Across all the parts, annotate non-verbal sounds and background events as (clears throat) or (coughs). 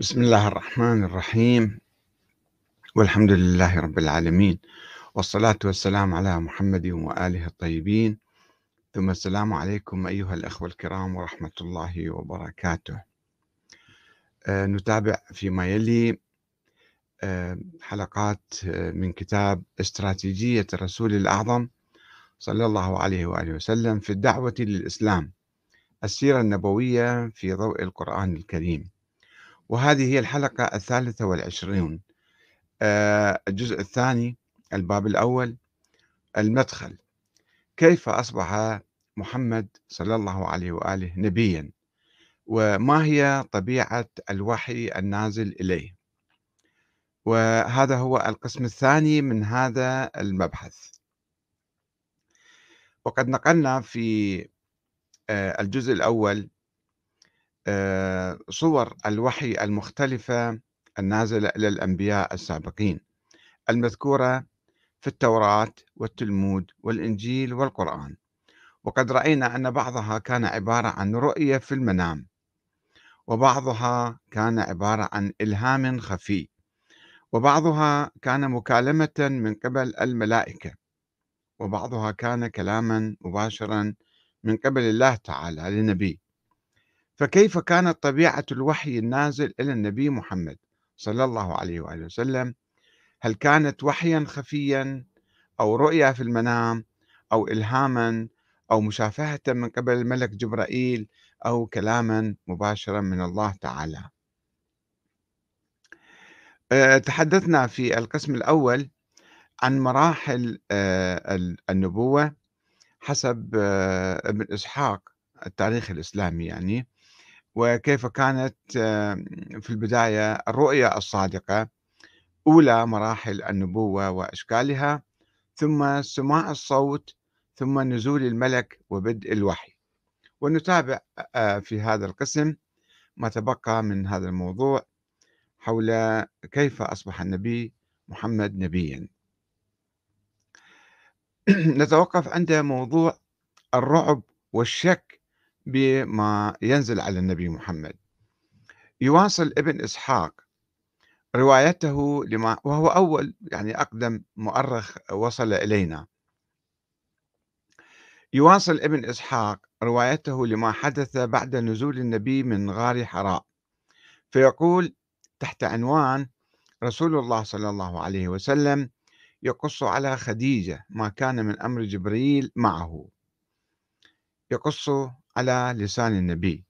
بسم الله الرحمن الرحيم. والحمد لله رب العالمين. والصلاة والسلام على محمد وآله الطيبين. ثم السلام عليكم أيها الأخوة الكرام ورحمة الله وبركاته. أه نتابع فيما يلي أه حلقات أه من كتاب استراتيجية الرسول الأعظم صلى الله عليه وآله وسلم في الدعوة للإسلام السيرة النبوية في ضوء القرآن الكريم. وهذه هي الحلقة الثالثة والعشرون الجزء الثاني الباب الأول المدخل. كيف أصبح محمد صلى الله عليه وآله نبيا؟ وما هي طبيعة الوحي النازل إليه؟ وهذا هو القسم الثاني من هذا المبحث. وقد نقلنا في الجزء الأول صور الوحي المختلفة النازلة إلى الأنبياء السابقين المذكورة في التوراة والتلمود والإنجيل والقرآن. وقد رأينا أن بعضها كان عبارة عن رؤية في المنام وبعضها كان عبارة عن إلهام خفي وبعضها كان مكالمة من قبل الملائكة وبعضها كان كلاما مباشرا من قبل الله تعالى للنبي. فكيف كانت طبيعة الوحي النازل إلى النبي محمد صلى الله عليه وآله وسلم؟ هل كانت وحيا خفيا أو رؤيا في المنام أو إلهاما أو مشافهة من قبل الملك جبرائيل أو كلاما مباشرا من الله تعالى؟ تحدثنا في القسم الأول عن مراحل النبوة حسب ابن إسحاق التاريخ الإسلامي يعني. وكيف كانت في البداية الرؤية الصادقة أولى مراحل النبوة وأشكالها ثم سماع الصوت ثم نزول الملك وبدء الوحي. ونتابع في هذا القسم ما تبقى من هذا الموضوع حول كيف أصبح النبي محمد نبيا. (clears throat) نتوقف عند موضوع الرعب والشك بما ينزل على النبي محمد. يواصل ابن إسحاق روايته لما وهو أول يعني أقدم مؤرخ وصل إلينا. يواصل ابن إسحاق روايته لما حدث بعد نزول النبي من غار حراء. فيقول تحت عنوان رسول الله صلى الله عليه وسلم يقص على خديجة ما كان من أمر جبريل معه. يقص على لسان النبي.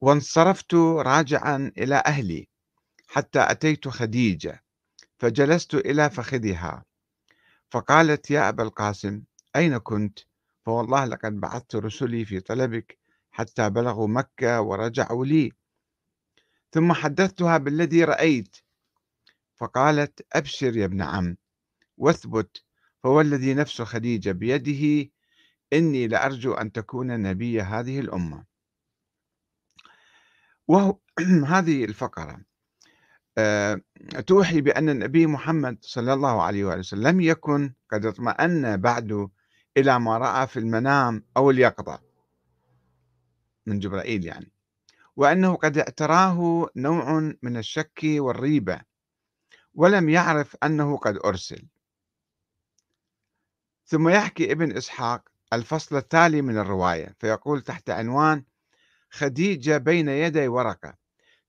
وانصرفت راجعا إلى أهلي حتى أتيت خديجة فجلست إلى فخذها. فقالت يا أبا القاسم أين كنت؟ فوالله لقد بعثت رسلي في طلبك حتى بلغوا مكة ورجعوا لي. ثم حدثتها بالذي رأيت. فقالت أبشر يا ابن عم واثبت فوالذي نفس خديجة بيده إني لأرجو أن تكون نبي هذه الأمة. وهو (clears throat) هذه الفقرة أه توحي بأن النبي محمد صلى الله عليه وسلم لم يكن قد اطمأن بعد إلى ما رأى في المنام أو اليقظة من جبرائيل يعني. وأنه قد اعتراه نوع من الشك والريبة ولم يعرف أنه قد أرسل. ثم يحكي ابن إسحاق الفصل التالي من الرواية فيقول تحت عنوان خديجة بين يدي ورقة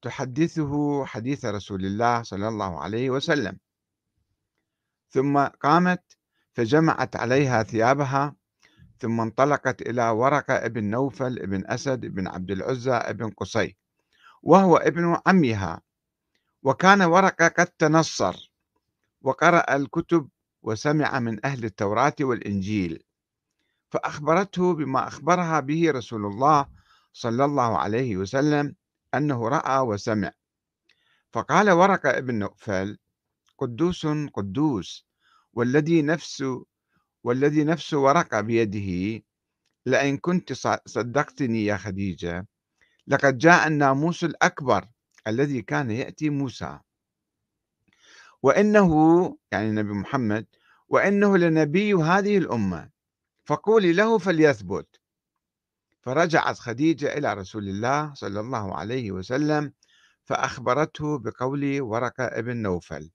تحدثه حديث رسول الله صلى الله عليه وسلم. ثم قامت فجمعت عليها ثيابها ثم انطلقت إلى ورقة ابن نوفل ابن أسد ابن عبد العزى ابن قصي وهو ابن عمها. وكان ورقة قد تنصر وقرأ الكتب وسمع من أهل التوراة والإنجيل. فأخبرته بما أخبرها به رسول الله صلى الله عليه وسلم أنه رأى وسمع. فقال ورقة ابن نوفل قدوس قدوس والذي نفس والذي نفس ورقة بيده لئن كنت صدقتني يا خديجة لقد جاء الناموس الأكبر الذي كان يأتي موسى. وإنه يعني النبي محمد وإنه لنبي هذه الأمة. فقولي له فليثبت. فرجعت خديجة إلى رسول الله صلى الله عليه وسلم فأخبرته بقول ورقة ابن نوفل.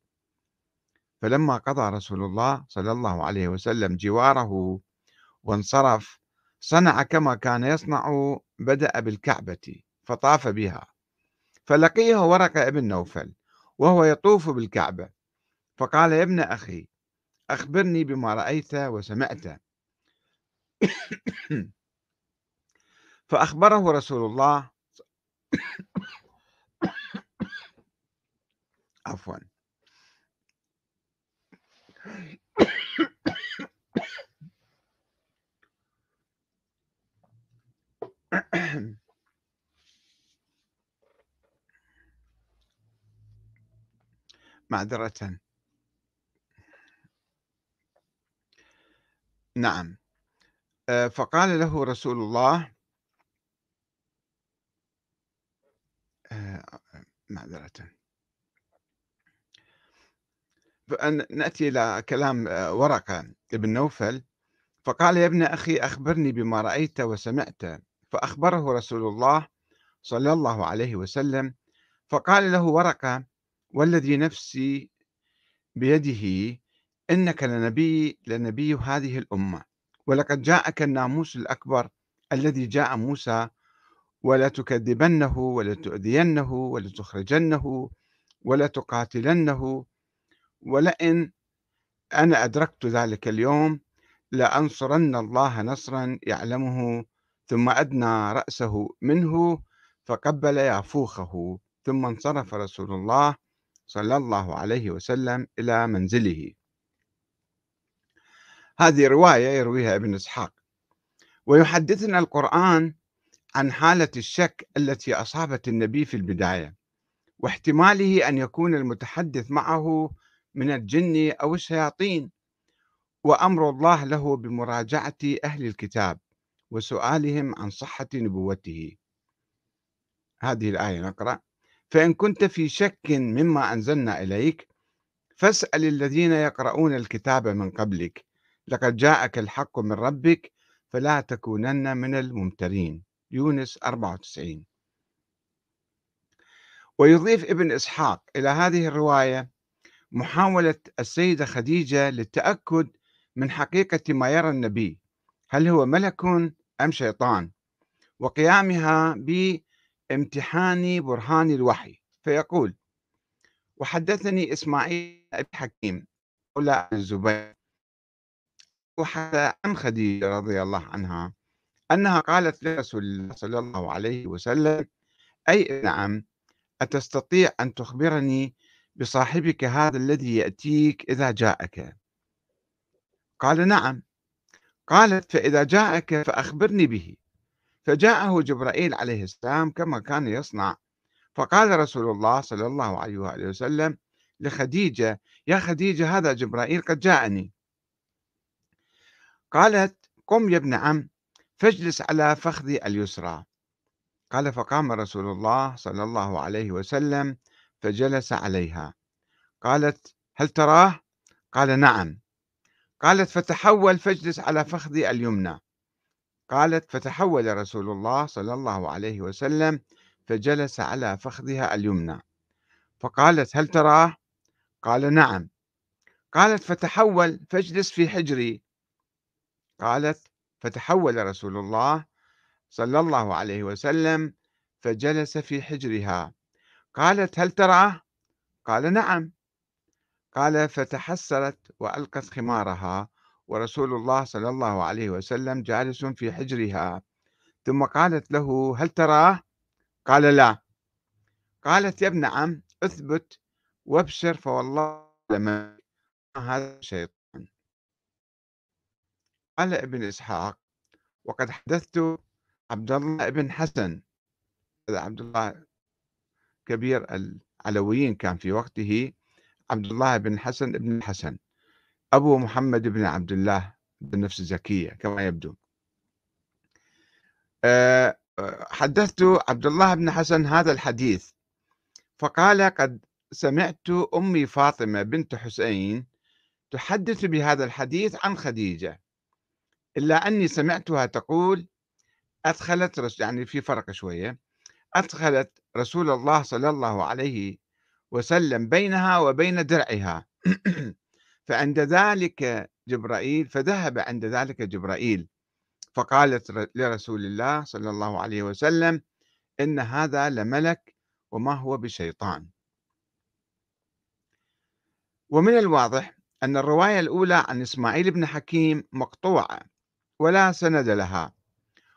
فلما قضى رسول الله صلى الله عليه وسلم جواره وانصرف صنع كما كان يصنع بدأ بالكعبة فطاف بها. فلقيه ورقة ابن نوفل وهو يطوف بالكعبة. فقال يا ابن أخي أخبرني بما رأيت وسمعت. (coughs) فأخبره رسول الله (coughs) عفوا. (coughs) معذرة. نعم. فقال له رسول الله آه، معذرة. نأتي إلى كلام آه، ورقة ابن نوفل. فقال يا ابن أخي أخبرني بما رأيت وسمعت. فأخبره رسول الله صلى الله عليه وسلم. فقال له ورقة والذي نفسي بيده إنك لنبي لنبي هذه الأمة. ولقد جاءك الناموس الأكبر الذي جاء موسى ولا تكذبنه ولا تؤذينه ولا تخرجنه ولا تقاتلنه. ولئن أنا أدركت ذلك اليوم لأنصرن الله نصرا يعلمه ثم أدنى رأسه منه فقبل يافوخه. ثم انصرف رسول الله صلى الله عليه وسلم إلى منزله. هذه رواية يرويها ابن إسحاق. ويحدثنا القرآن عن حالة الشك التي أصابت النبي في البداية واحتماله أن يكون المتحدث معه من الجن أو الشياطين. وأمر الله له بمراجعة أهل الكتاب وسؤالهم عن صحة نبوته. هذه الآية نقرأ. فإن كنت في شك مما أنزلنا إليك فاسأل الذين يقرؤون الكتاب من قبلك لقد جاءك الحق من ربك فلا تكونن من الممترين. يونس 94 ويضيف ابن إسحاق إلى هذه الرواية محاولة السيدة خديجة للتأكد من حقيقة ما يرى النبي. هل هو ملك أم شيطان؟ وقيامها بامتحان برهان الوحي. فيقول وحدثني إسماعيل بن حكيم مولى الزبير وحتى عن خديجة رضي الله عنها أنها قالت لرسول الله صلى الله عليه وسلم أي نعم أتستطيع أن تخبرني بصاحبك هذا الذي يأتيك إذا جاءك؟ قال نعم. قالت فإذا جاءك فأخبرني به. فجاءه جبرائيل عليه السلام كما كان يصنع فقال رسول الله صلى الله عليه وآله وسلم لخديجة يا خديجة هذا جبرائيل قد جاءني. قالت قم يا ابن عم فاجلس على فخذي اليسرى. قال فقام رسول الله صلى الله عليه وسلم فجلس عليها. قالت هل تراه؟ قال نعم. قالت فتحول فاجلس على فخذي اليمنى. قالت فتحول رسول الله صلى الله عليه وسلم فجلس على فخذها اليمنى. فقالت هل تراه؟ قال نعم. قالت فتحول فاجلس في حجري. قالت فتحول رسول الله صلى الله عليه وسلم فجلس في حجرها. قالت هل تراه قال نعم. قال فتحسرت وألقت خمارها ورسول الله صلى الله عليه وسلم جالس في حجرها. ثم قالت له هل تراه قال لا. قالت يا ابن عم اثبت وابشر فوالله لما هذا الشيطان قال ابن إسحاق وقد حدثت عبد الله بن حسن عبد الله كبير العلويين كان في وقته عبد الله بن حسن بن الحسن أبو محمد بن عبد الله بن نفس الزكية كما يبدو. آه، حدثت عبد الله بن حسن هذا الحديث فقال قد سمعت أمي فاطمة بنت حسين تحدث بهذا الحديث عن خديجة. إلا أني سمعتها تقول أدخلت يعني في فرق شوية أدخلت رسول الله صلى الله عليه وسلم بينها وبين درعها. (clears throat) فعند ذلك جبرائيل فذهب عند ذلك جبرائيل فقالت لرسول الله صلى الله عليه وسلم إن هذا لملك وما هو بشيطان. ومن الواضح أن الرواية الأولى عن إسماعيل بن حكيم مقطوعة. ولا سند لها.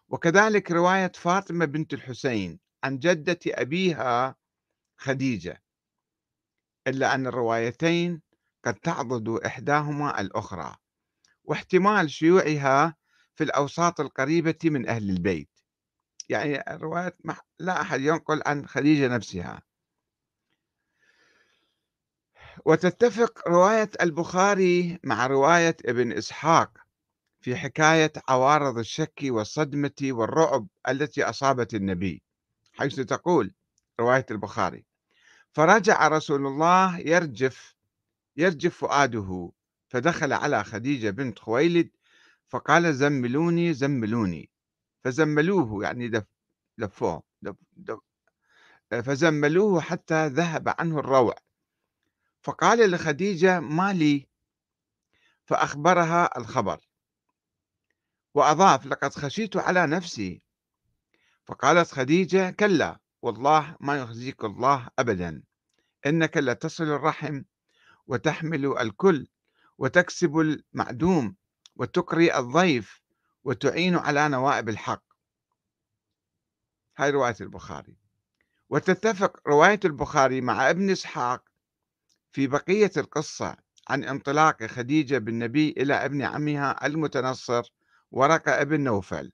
وكذلك رواية فاطمة بنت الحسين عن جدة أبيها خديجة إلا أن الروايتين قد تعضد إحداهما الأخرى واحتمال شيوعها في الأوساط القريبة من أهل البيت. يعني الرواية لا أحد ينقل عن خديجة نفسها. وتتفق رواية البخاري مع رواية ابن إسحاق في حكاية عوارض الشك والصدمة والرعب التي أصابت النبي حيث تقول رواية البخاري فرجع رسول الله يرجف يرجف فؤاده فدخل على خديجة بنت خويلد فقال زملوني زملوني فزملوه يعني لفوه دف دف فزملوه حتى ذهب عنه الروع. فقال لخديجة ما لي فأخبرها الخبر. وأضاف لقد خشيت على نفسي فقالت خديجة كلا والله ما يخزيك الله أبدا. إنك لتصل الرحم وتحمل الكل وتكسب المعدوم وتقري الضيف وتعين على نوائب الحق هاي رواية البخاري. وتتفق رواية البخاري مع ابن إسحاق في بقية القصة عن انطلاق خديجة بالنبي إلى ابن عمها المتنصر ورقة ابن نوفل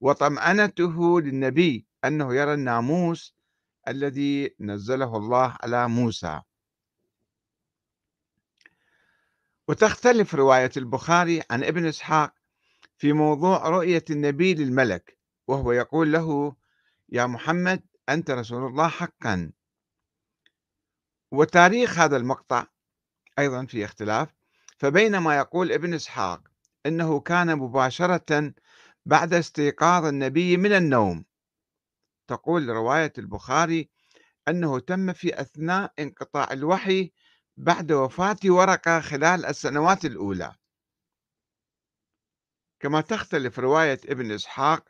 وطمأنته للنبي أنه يرى الناموس الذي نزله الله على موسى. وتختلف رواية البخاري عن ابن إسحاق في موضوع رؤية النبي للملك وهو يقول له يا محمد أنت رسول الله حقا. وتاريخ هذا المقطع أيضا في اختلاف فبينما يقول ابن إسحاق إنه كان مباشرة بعد استيقاظ النبي من النوم. تقول رواية البخاري أنه تم في أثناء انقطاع الوحي بعد وفاة ورقة خلال السنوات الأولى. كما تختلف رواية ابن إسحاق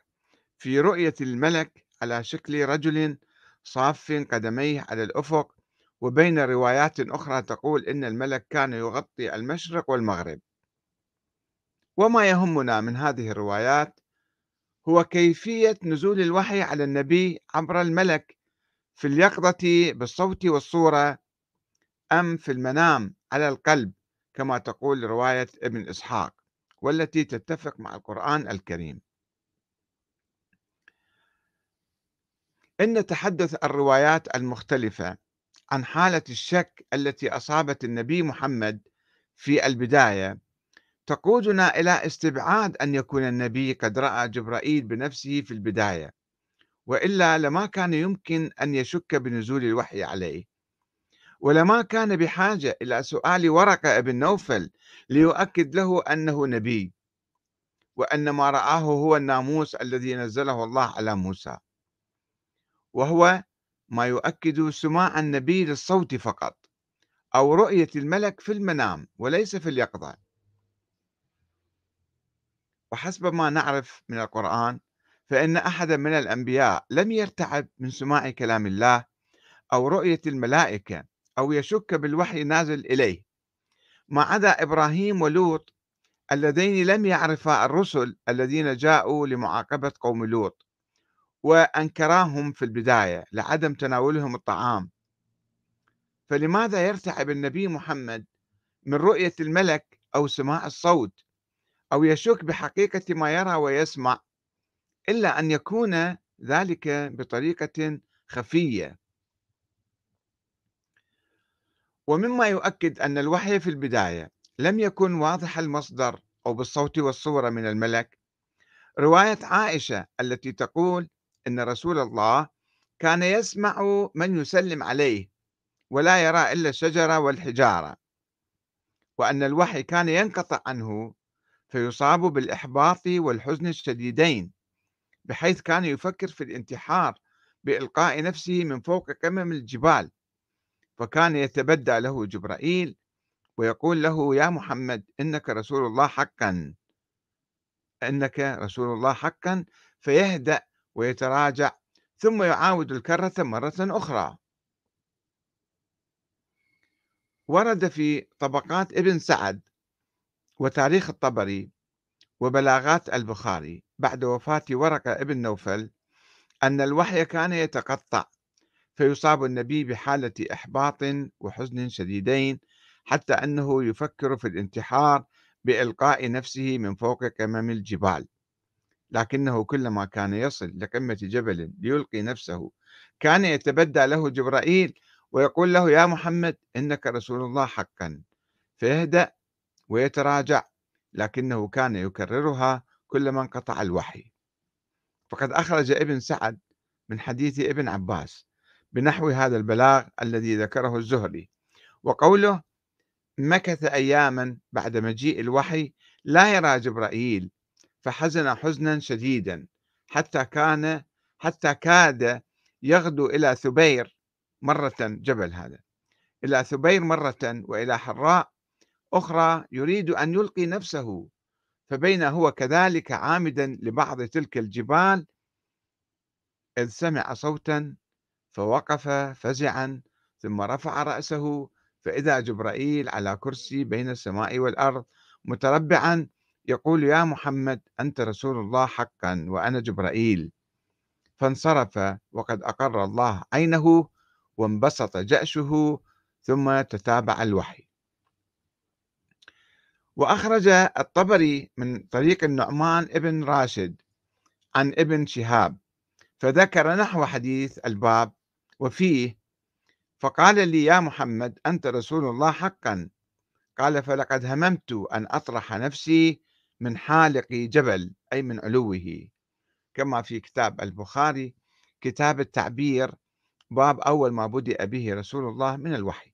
في رؤية الملك على شكل رجل صاف قدميه على الأفق وبين روايات أخرى تقول إن الملك كان يغطي المشرق والمغرب. وما يهمنا من هذه الروايات هو كيفية نزول الوحي على النبي عبر الملك في اليقظة بالصوت والصورة أم في المنام على القلب كما تقول رواية ابن إسحاق والتي تتفق مع القرآن الكريم. إن تحدث الروايات المختلفة عن حالة الشك التي أصابت النبي محمد في البداية تقودنا إلى استبعاد أن يكون النبي قد رأى جبرائيل بنفسه في البداية وإلا لما كان يمكن أن يشك بنزول الوحي عليه. ولما كان بحاجة إلى سؤال ورقة بن نوفل ليؤكد له أنه نبي وأن ما رآه هو الناموس الذي نزله الله على موسى. وهو ما يؤكد سماع النبي للصوت فقط أو رؤية الملك في المنام وليس في اليقظة. وحسب ما نعرف من القرآن فإن أحد من الأنبياء لم يرتعب من سماع كلام الله أو رؤية الملائكة أو يشك بالوحي نازل إليه. ما عدا إبراهيم ولوط اللذين لم يعرفا الرسل الذين جاءوا لمعاقبة قوم لوط وأنكراهم في البداية لعدم تناولهم الطعام. فلماذا يرتعب النبي محمد من رؤية الملك أو سماع الصوت؟ أو يشك بحقيقة ما يرى ويسمع إلا أن يكون ذلك بطريقة خفية. ومما يؤكد أن الوحي في البداية لم يكن واضح المصدر أو بالصوت والصورة من الملك. رواية عائشة التي تقول أن رسول الله كان يسمع من يسلم عليه ولا يرى إلا الشجرة والحجارة وأن الوحي كان ينقطع عنه فيصاب بالإحباط والحزن الشديدين بحيث كان يفكر في الانتحار بإلقاء نفسه من فوق قمم الجبال. فكان يتبدى له جبرائيل ويقول له يا محمد إنك رسول الله حقا. إنك رسول الله حقا. فيهدأ ويتراجع ثم يعاود الكرة مرة أخرى. ورد في طبقات ابن سعد وتاريخ الطبري وبلاغات البخاري بعد وفاة ورقة ابن نوفل أن الوحي كان يتقطع فيصاب النبي بحالة إحباط وحزن شديدين حتى أنه يفكر في الانتحار بإلقاء نفسه من فوق قمم الجبال. لكنه كلما كان يصل لقمة جبل ليلقي نفسه كان يتبدى له جبرائيل ويقول له يا محمد إنك رسول الله حقا فيهدأ ويتراجع لكنه كان يكررها كلما انقطع الوحي. فقد أخرج ابن سعد من حديث ابن عباس بنحو هذا البلاغ الذي ذكره الزهري وقوله مكث أياما بعد مجيء الوحي لا يرى جبرائيل فحزن حزنا شديدا حتى كان حتى كاد يغدو إلى ثبير مرة جبل هذا إلى ثبير مرة وإلى حراء أخرى يريد أن يلقي نفسه فبين هو كذلك عامدا لبعض تلك الجبال. إذ سمع صوتا فوقف فزعا ثم رفع رأسه فإذا جبرائيل على كرسي بين السماء والأرض متربعا يقول يا محمد أنت رسول الله حقا وأنا جبرائيل. فانصرف وقد أقر الله عينه وانبسط جأشه ثم تتابع الوحي. وأخرج الطبري من طريق النعمان ابن راشد عن ابن شهاب فذكر نحو حديث الباب وفيه فقال لي يا محمد أنت رسول الله حقا. قال فلقد هممت أن أطرح نفسي من حالق جبل أي من علوه. كما في كتاب البخاري كتاب التعبير باب أول ما بدأ به رسول الله من الوحي.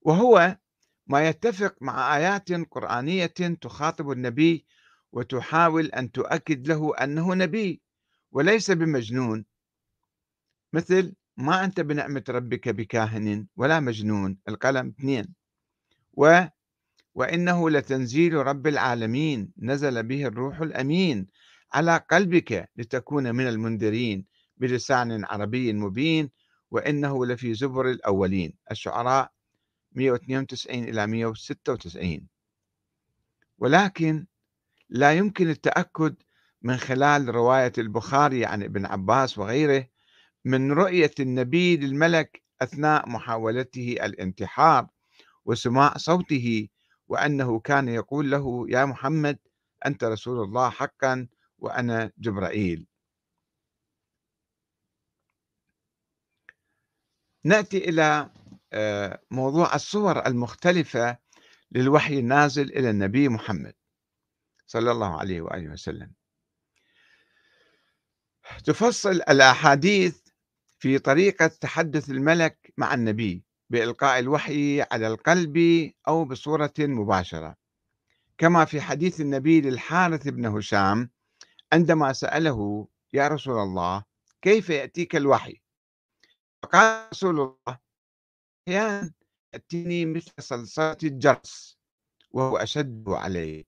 وهو ما يتفق مع آيات قرآنية تخاطب النبي وتحاول أن تؤكد له أنه نبي وليس بمجنون. مثل ما أنت بنعمة ربك بكاهن ولا مجنون القلم اثنين. و وإنه لتنزيل رب العالمين نزل به الروح الأمين على قلبك لتكون من المنذرين بلسان عربي مبين وإنه لفي زبر الأولين الشعراء 192 إلى 196 ولكن لا يمكن التأكد من خلال رواية البخاري عن ابن عباس وغيره من رؤية النبي للملك أثناء محاولته الانتحار وسماع صوته وأنه كان يقول له يا محمد أنت رسول الله حقا وأنا جبرائيل. نأتي إلى موضوع الصور المختلفة للوحي النازل إلى النبي محمد صلى الله عليه وآله وسلم. تفصل الأحاديث في طريقة تحدث الملك مع النبي بإلقاء الوحي على القلب أو بصورة مباشرة. كما في حديث النبي للحارث بن هشام عندما سأله يا رسول الله كيف يأتيك الوحي؟ فقال رسول الله أحيانا يأتيني مثل صلصلة الجرس وهو أشد عليه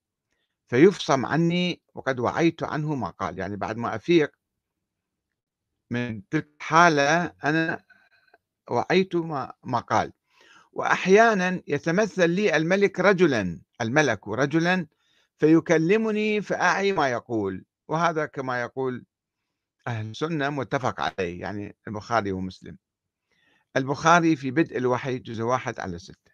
فيفصم عني وقد وعيت عنه ما قال. يعني بعد ما أفيق من تلك الحالة أنا وعيت ما, ما قال. وأحيانا يتمثل لي الملك رجلا الملك رجلا فيكلمني فأعي ما يقول. وهذا كما يقول أهل السنة متفق عليه يعني البخاري ومسلم. البخاري في بدء الوحي جزء واحد على ستة.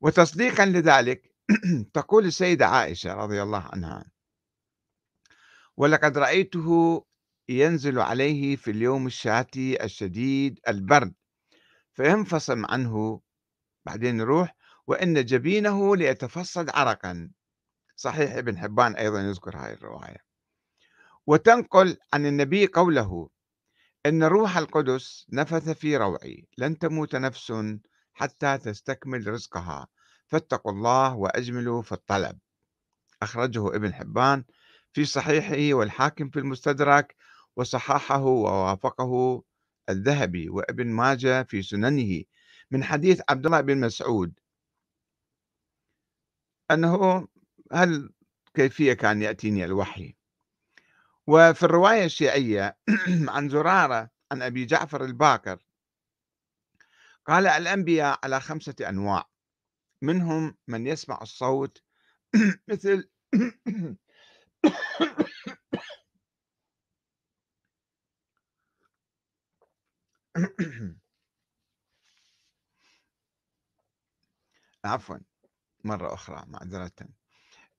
وتصديقا لذلك (clears throat) تقول السيدة عائشة رضي الله عنها ولقد رأيته ينزل عليه في اليوم الشاتي الشديد البرد فينفصم عنه. بعدين يروح وإن جبينه ليتفصد عرقا. صحيح ابن حبان أيضا يذكر هذه الرواية. وتنقل عن النبي قوله إن روح القدس نفث في روعي لن تموت نفس حتى تستكمل رزقها. فاتقوا الله وأجملوا في الطلب. أخرجه ابن حبان في صحيحه والحاكم في المستدرك وصححه ووافقه الذهبي وابن ماجه في سننه من حديث عبد الله بن مسعود. أنه هل كيفية كان يأتيني الوحي؟ وفي الرواية الشيعية (clears throat) عن زرارة عن أبي جعفر الباكر قال الأنبياء على خمسة أنواع منهم من يسمع الصوت (clears throat) مثل (clears throat) عفوا مرة أخرى معذرة.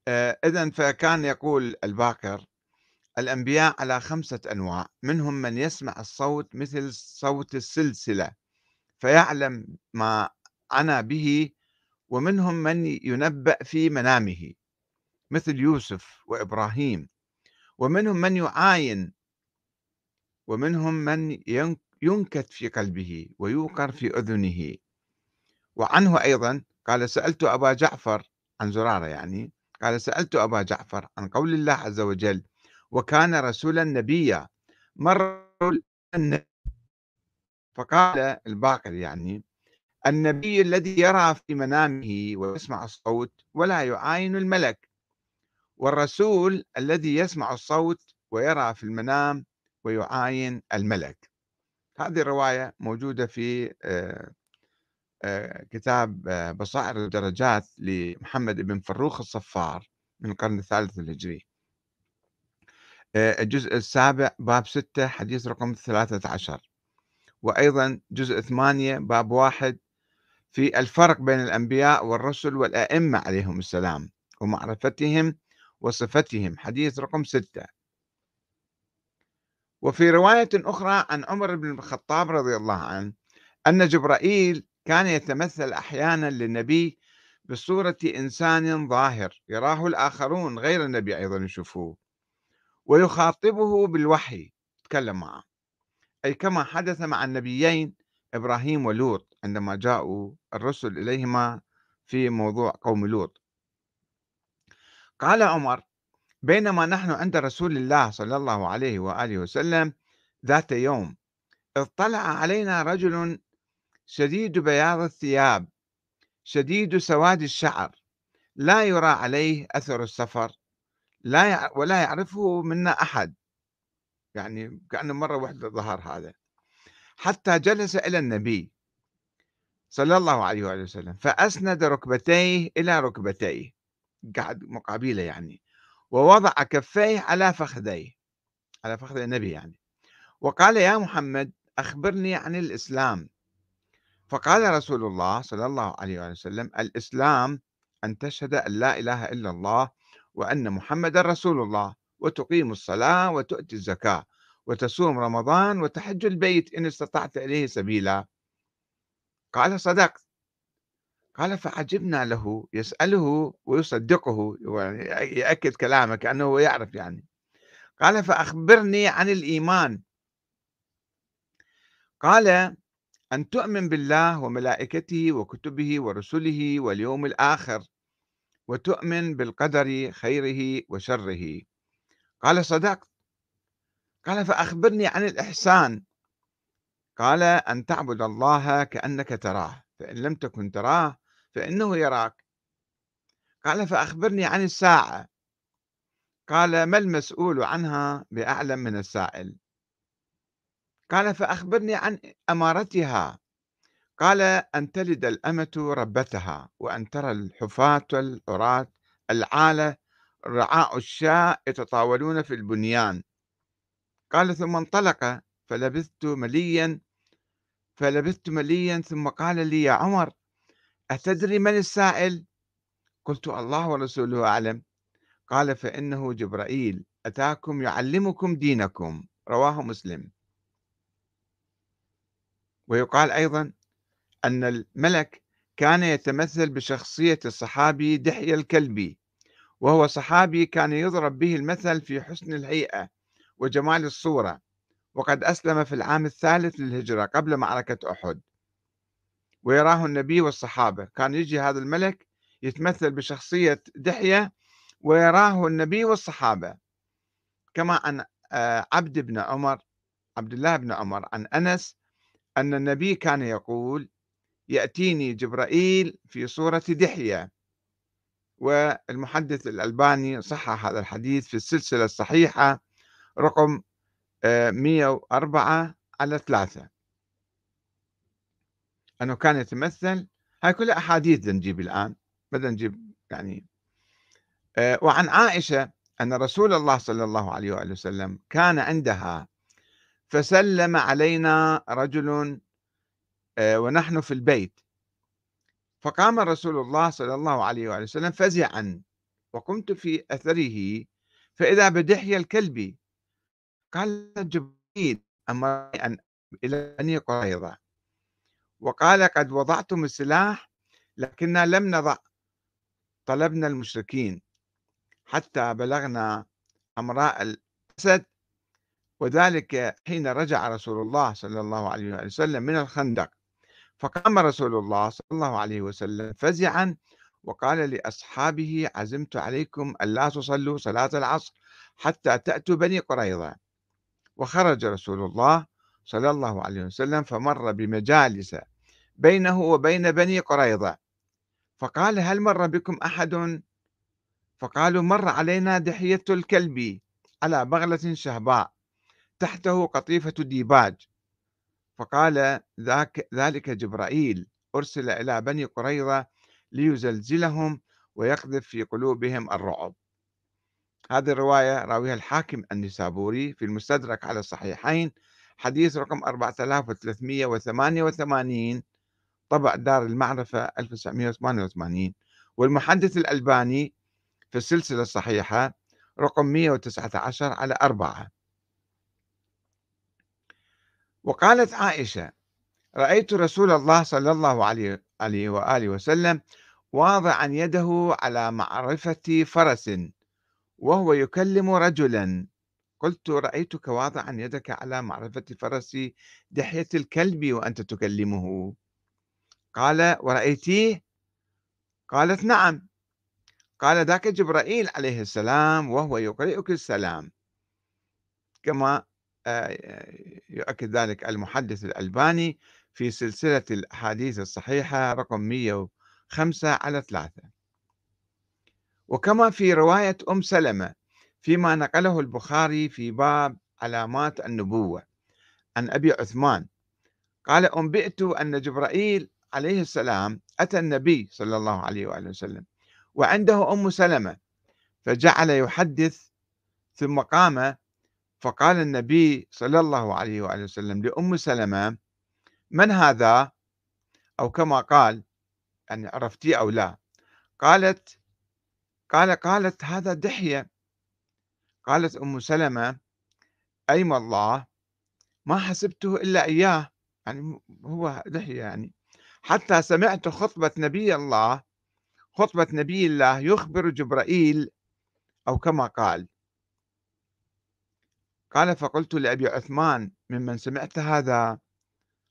آه، إذا فكان يقول الباكر الأنبياء على خمسة أنواع منهم من يسمع الصوت مثل صوت السلسلة فيعلم ما أنا به ومنهم من ينبأ في منامه مثل يوسف وإبراهيم ومنهم من يعاين ومنهم من ينكت في قلبه ويوقر في أذنه. وعنه أيضا قال سألت أبا جعفر عن زرارة يعني قال سألت أبا جعفر عن قول الله عز وجل وكان رسولا نبيا. مر فقال الباقر يعني النبي الذي يرى في منامه ويسمع الصوت ولا يعاين الملك. والرسول الذي يسمع الصوت ويرى في المنام ويعاين الملك. هذه الرواية موجودة في آه، آه، كتاب آه، بصائر الدرجات لمحمد بن فروخ الصفار من القرن الثالث الهجري الجزء السابع باب ستة حديث رقم ثلاثة عشر. وأيضا جزء ثمانية باب واحد في الفرق بين الأنبياء والرسل والأئمة عليهم السلام ومعرفتهم وصفتهم حديث رقم ستة. وفي رواية أخرى عن عمر بن الخطاب رضي الله عنه أن جبرائيل كان يتمثل أحيانا للنبي بصورة إنسان ظاهر يراه الآخرون غير النبي أيضا يشوفوه. ويخاطبه بالوحي يتكلم معه. أي كما حدث مع النبيين إبراهيم ولوط عندما جاءوا الرسل إليهما في موضوع قوم لوط. قال عمر بينما نحن عند رسول الله صلى الله عليه وآله وسلم ذات يوم اطلع علينا رجل شديد بياض الثياب شديد سواد الشعر لا يرى عليه أثر السفر لا ولا يعرفه منا أحد. يعني كأنه مرة واحدة ظهر هذا. حتى جلس إلى النبي صلى الله عليه وآله وسلم فأسند ركبتيه إلى ركبتيه قعد مقابله يعني ووضع كفيه على فخذيه على فخذ النبي يعني. وقال يا محمد أخبرني عن الإسلام. فقال رسول الله صلى الله عليه وسلم الإسلام أن تشهد أن لا إله إلا الله وأن محمد رسول الله وتقيم الصلاة وتؤتي الزكاة وتصوم رمضان وتحج البيت إن استطعت إليه سبيلا. قال صدقت قال فعجبنا له يسأله ويصدقه يأكد كلامه كأنه يعرف يعني. قال فأخبرني عن الإيمان. قال أن تؤمن بالله وملائكته وكتبه ورسله واليوم الآخر. وتؤمن بالقدر خيره وشره. قال صدقت. قال فأخبرني عن الإحسان. قال أن تعبد الله كأنك تراه فإن لم تكن تراه فإنه يراك. قال فأخبرني عن الساعة. قال ما المسؤول عنها بأعلم من السائل. قال فأخبرني عن أمارتها. قال أن تلد الأمة ربتها وأن ترى الحفاة العراة العالة رعاء الشاء يتطاولون في البنيان. قال ثم انطلق فلبثت مليا فلبثت مليا ثم قال لي يا عمر أتدري من السائل؟ قلت الله ورسوله أعلم. قال فإنه جبرائيل أتاكم يعلمكم دينكم. رواه مسلم. ويقال أيضا أن الملك كان يتمثل بشخصية الصحابي دحية الكلبي وهو صحابي كان يضرب به المثل في حسن الهيئة وجمال الصورة وقد أسلم في العام الثالث للهجرة قبل معركة أحد. ويراه النبي والصحابة كان يجي هذا الملك يتمثل بشخصية دحية ويراه النبي والصحابة. كما أن آه، عبد بن عمر عبد الله بن عمر عن أنس أن النبي كان يقول يأتيني جبرائيل في صورة دحية. والمحدث الألباني صحح هذا الحديث في السلسلة الصحيحة رقم 104 آه، على 3 أنه كان يتمثل. هاي كلها أحاديث نجيب الآن. بدنا نجيب يعني آه، وعن عائشة أن رسول الله صلى الله عليه وآله وسلم كان عندها فسلم علينا رجل ونحن في البيت. فقام رسول الله صلى الله عليه وآله وسلم فزعا وقمت في أثره فإذا بدحي الكلب. قال جبريل أمر أن إلى بني قريظة. وقال قد وضعتم السلاح لكننا لم نضع. طلبنا المشركين. حتى بلغنا أمراء الأسد وذلك حين رجع رسول الله صلى الله عليه وسلم من الخندق. فقام رسول الله صلى الله عليه وسلم فزعا وقال لأصحابه عزمت عليكم ألا تصلوا صلاة العصر حتى تأتوا بني قريظة. وخرج رسول الله صلى الله عليه وسلم فمر بمجالس بينه وبين بني قريظة. فقال هل مر بكم أحد؟ فقالوا مر علينا دحية الكلب على بغلة شهباء تحته قطيفة ديباج. فقال ذاك ذلك جبرائيل أرسل إلى بني قريظة ليزلزلهم ويقذف في قلوبهم الرعب. هذه الرواية راويها الحاكم النسابوري في المستدرك على الصحيحين حديث رقم 4388 طبع دار المعرفة 1988 والمحدث الألباني في السلسلة الصحيحة رقم 119 على أربعة. وقالت عائشة رأيت رسول الله صلى الله عليه, وآله وسلم واضعا يده على معرفة فرس وهو يكلم رجلا. قلت رأيتك واضعا يدك على معرفة فرس دحية الكلب وأنت تكلمه. قال ورأيتيه؟ قالت نعم. قال ذاك جبرائيل عليه السلام وهو يقرئك السلام. كما يؤكد ذلك المحدث الألباني في سلسلة الأحاديث الصحيحة رقم 105 على 3 وكما في رواية أم سلمة فيما نقله البخاري في باب علامات النبوة عن أبي عثمان قال أنبئت أن جبرائيل عليه السلام أتى النبي صلى الله عليه وآله وسلم وعنده أم سلمة فجعل يحدث ثم قام فقال النبي صلى الله عليه وآله وسلم لأم سلمة من هذا؟ أو كما قال يعني عرفتي أو لا قالت قال قالت هذا دحية. قالت أم سلمة أيم الله ما حسبته إلا إياه. يعني هو دحية يعني. حتى سمعت خطبة نبي الله خطبة نبي الله يخبر جبرائيل. أو كما قال. قال فقلت لأبي عثمان ممن سمعت هذا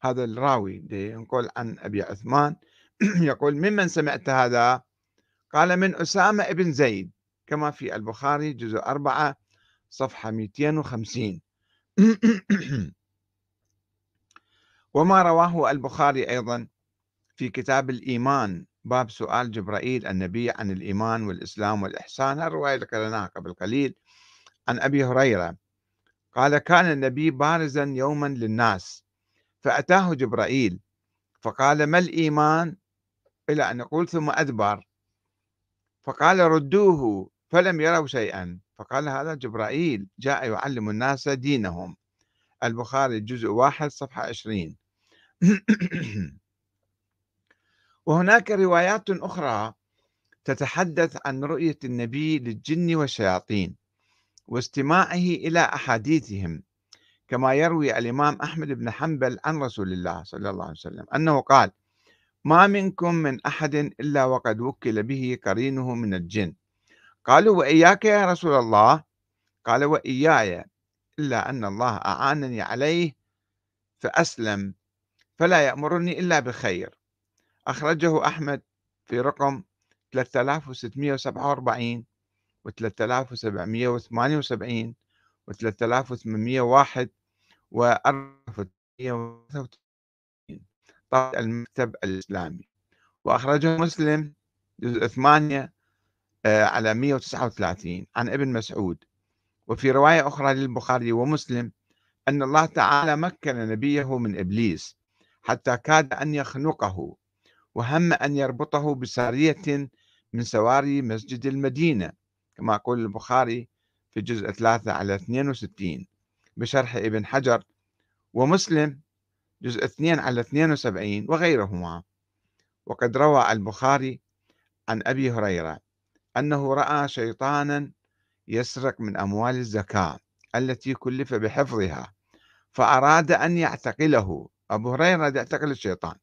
هذا الراوي ينقل عن أبي عثمان (clears throat) يقول ممن سمعت هذا؟ قال من أسامة ابن زيد كما في البخاري جزء أربعة صفحة 250 (clears throat) وما رواه البخاري أيضا في كتاب الإيمان باب سؤال جبرائيل النبي عن الإيمان والإسلام والإحسان الرواية اللي قرأناها قبل قليل عن أبي هريرة. قال كان النبي بارزا يوما للناس فأتاه جبرائيل فقال ما الإيمان؟ إلى أن يقول ثم أدبر فقال ردوه فلم يروا شيئا فقال هذا جبرائيل جاء يعلم الناس دينهم البخاري جزء واحد صفحة عشرين. (clears throat) وهناك روايات أخرى تتحدث عن رؤية النبي للجن والشياطين. واستماعه إلى أحاديثهم كما يروي الإمام أحمد بن حنبل عن رسول الله صلى الله عليه وسلم أنه قال ما منكم من أحد إلا وقد وكل به قرينه من الجن. قالوا وإياك يا رسول الله؟ قال وإياي إلا أن الله أعانني عليه فأسلم فلا يأمرني إلا بخير. أخرجه أحمد في رقم 3647 و 3778 و3801 و 4833 طبعة المكتب الإسلامي. وأخرجه مسلم جزء 8 آه، على 139 عن ابن مسعود. وفي رواية أخرى للبخاري ومسلم أن الله تعالى مكن نبيه من إبليس حتى كاد أن يخنقه وهم أن يربطه بسارية من سواري مسجد المدينة. كما يقول البخاري في جزء 3 على 62 بشرح ابن حجر ومسلم جزء 2 على 72 وغيرهما. وقد روى البخاري عن أبي هريرة أنه رأى شيطانا يسرق من أموال الزكاة التي كلف بحفظها فأراد أن يعتقله. أبو هريرة يعتقل الشيطان.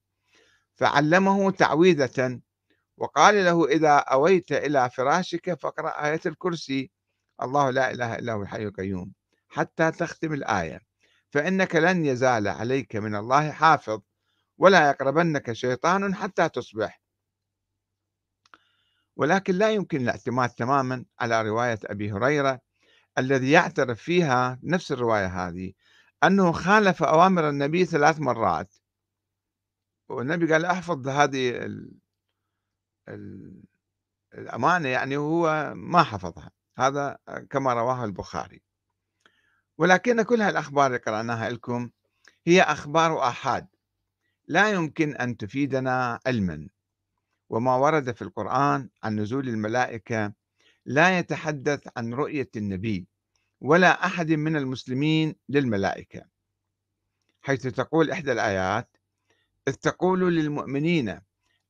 فعلمه تعويذة وقال له إذا أويت إلى فراشك فاقرأ آية الكرسي. الله لا إله إلا هو الحي القيوم. حتى تختم الآية. فإنك لن يزال عليك من الله حافظ ولا يقربنك شيطان حتى تصبح. ولكن لا يمكن الاعتماد تماما على رواية أبي هريرة الذي يعترف فيها نفس الرواية هذه أنه خالف أوامر النبي ثلاث مرات. والنبي قال أحفظ هذه الأمانة يعني هو ما حفظها. هذا كما رواه البخاري. ولكن كل هالأخبار اللي قرأناها لكم هي أخبار آحاد لا يمكن أن تفيدنا علما. وما ورد في القرآن عن نزول الملائكة لا يتحدث عن رؤية النبي ولا أحد من المسلمين للملائكة. حيث تقول إحدى الآيات إذ تقول للمؤمنين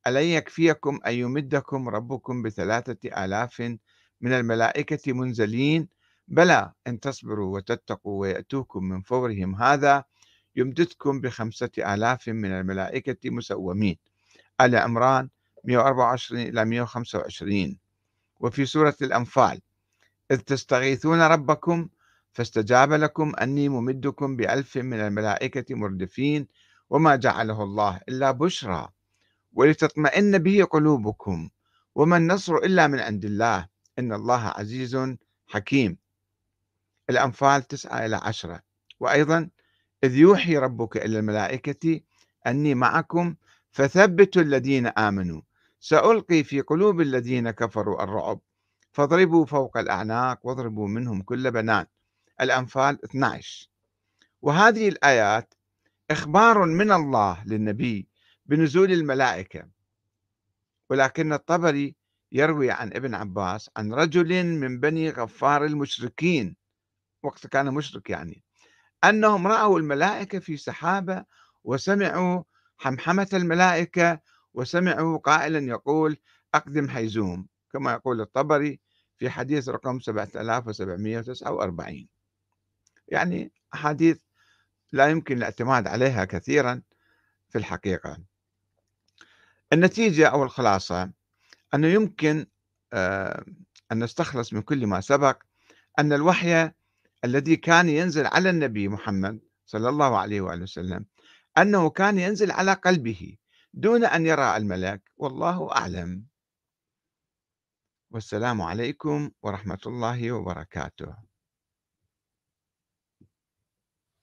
ألن يكفيكم أن يمدكم ربكم بثلاثة آلاف من الملائكة منزلين؟ بلى إن تصبروا وتتقوا ويأتوكم من فورهم. هذا يمددكم بخمسة آلاف من الملائكة مسومين. آل عمران 124 إلى 125 وفي سورة الأنفال إذ تستغيثون ربكم فاستجاب لكم أني ممدكم بألف من الملائكة مردفين وما جعله الله إلا بشرى. ولتطمئن به قلوبكم وما النصر إلا من عند الله إن الله عزيز حكيم. الأنفال تسعة إلى عشرة. وأيضا إذ يوحي ربك إلى الملائكة أني معكم فثبتوا الذين آمنوا. سألقي في قلوب الذين كفروا الرعب. فاضربوا فوق الأعناق واضربوا منهم كل بنان. الأنفال 12 وهذه الآيات إخبار من الله للنبي بنزول الملائكة. ولكن الطبري يروي عن ابن عباس عن رجل من بني غفار المشركين. وقت كان مشرك يعني. أنهم رأوا الملائكة في سحابة وسمعوا حمحمة الملائكة وسمعوا قائلا يقول أقدم حيزوم كما يقول الطبري في حديث رقم 7749 يعني أحاديث لا يمكن الاعتماد عليها كثيرا في الحقيقة. النتيجة أو الخلاصة أنه يمكن آه، أن نستخلص من كل ما سبق أن الوحي الذي كان ينزل على النبي محمد صلى الله عليه وآله وسلم أنه كان ينزل على قلبه دون أن يرى الملك والله أعلم. والسلام عليكم ورحمة الله وبركاته.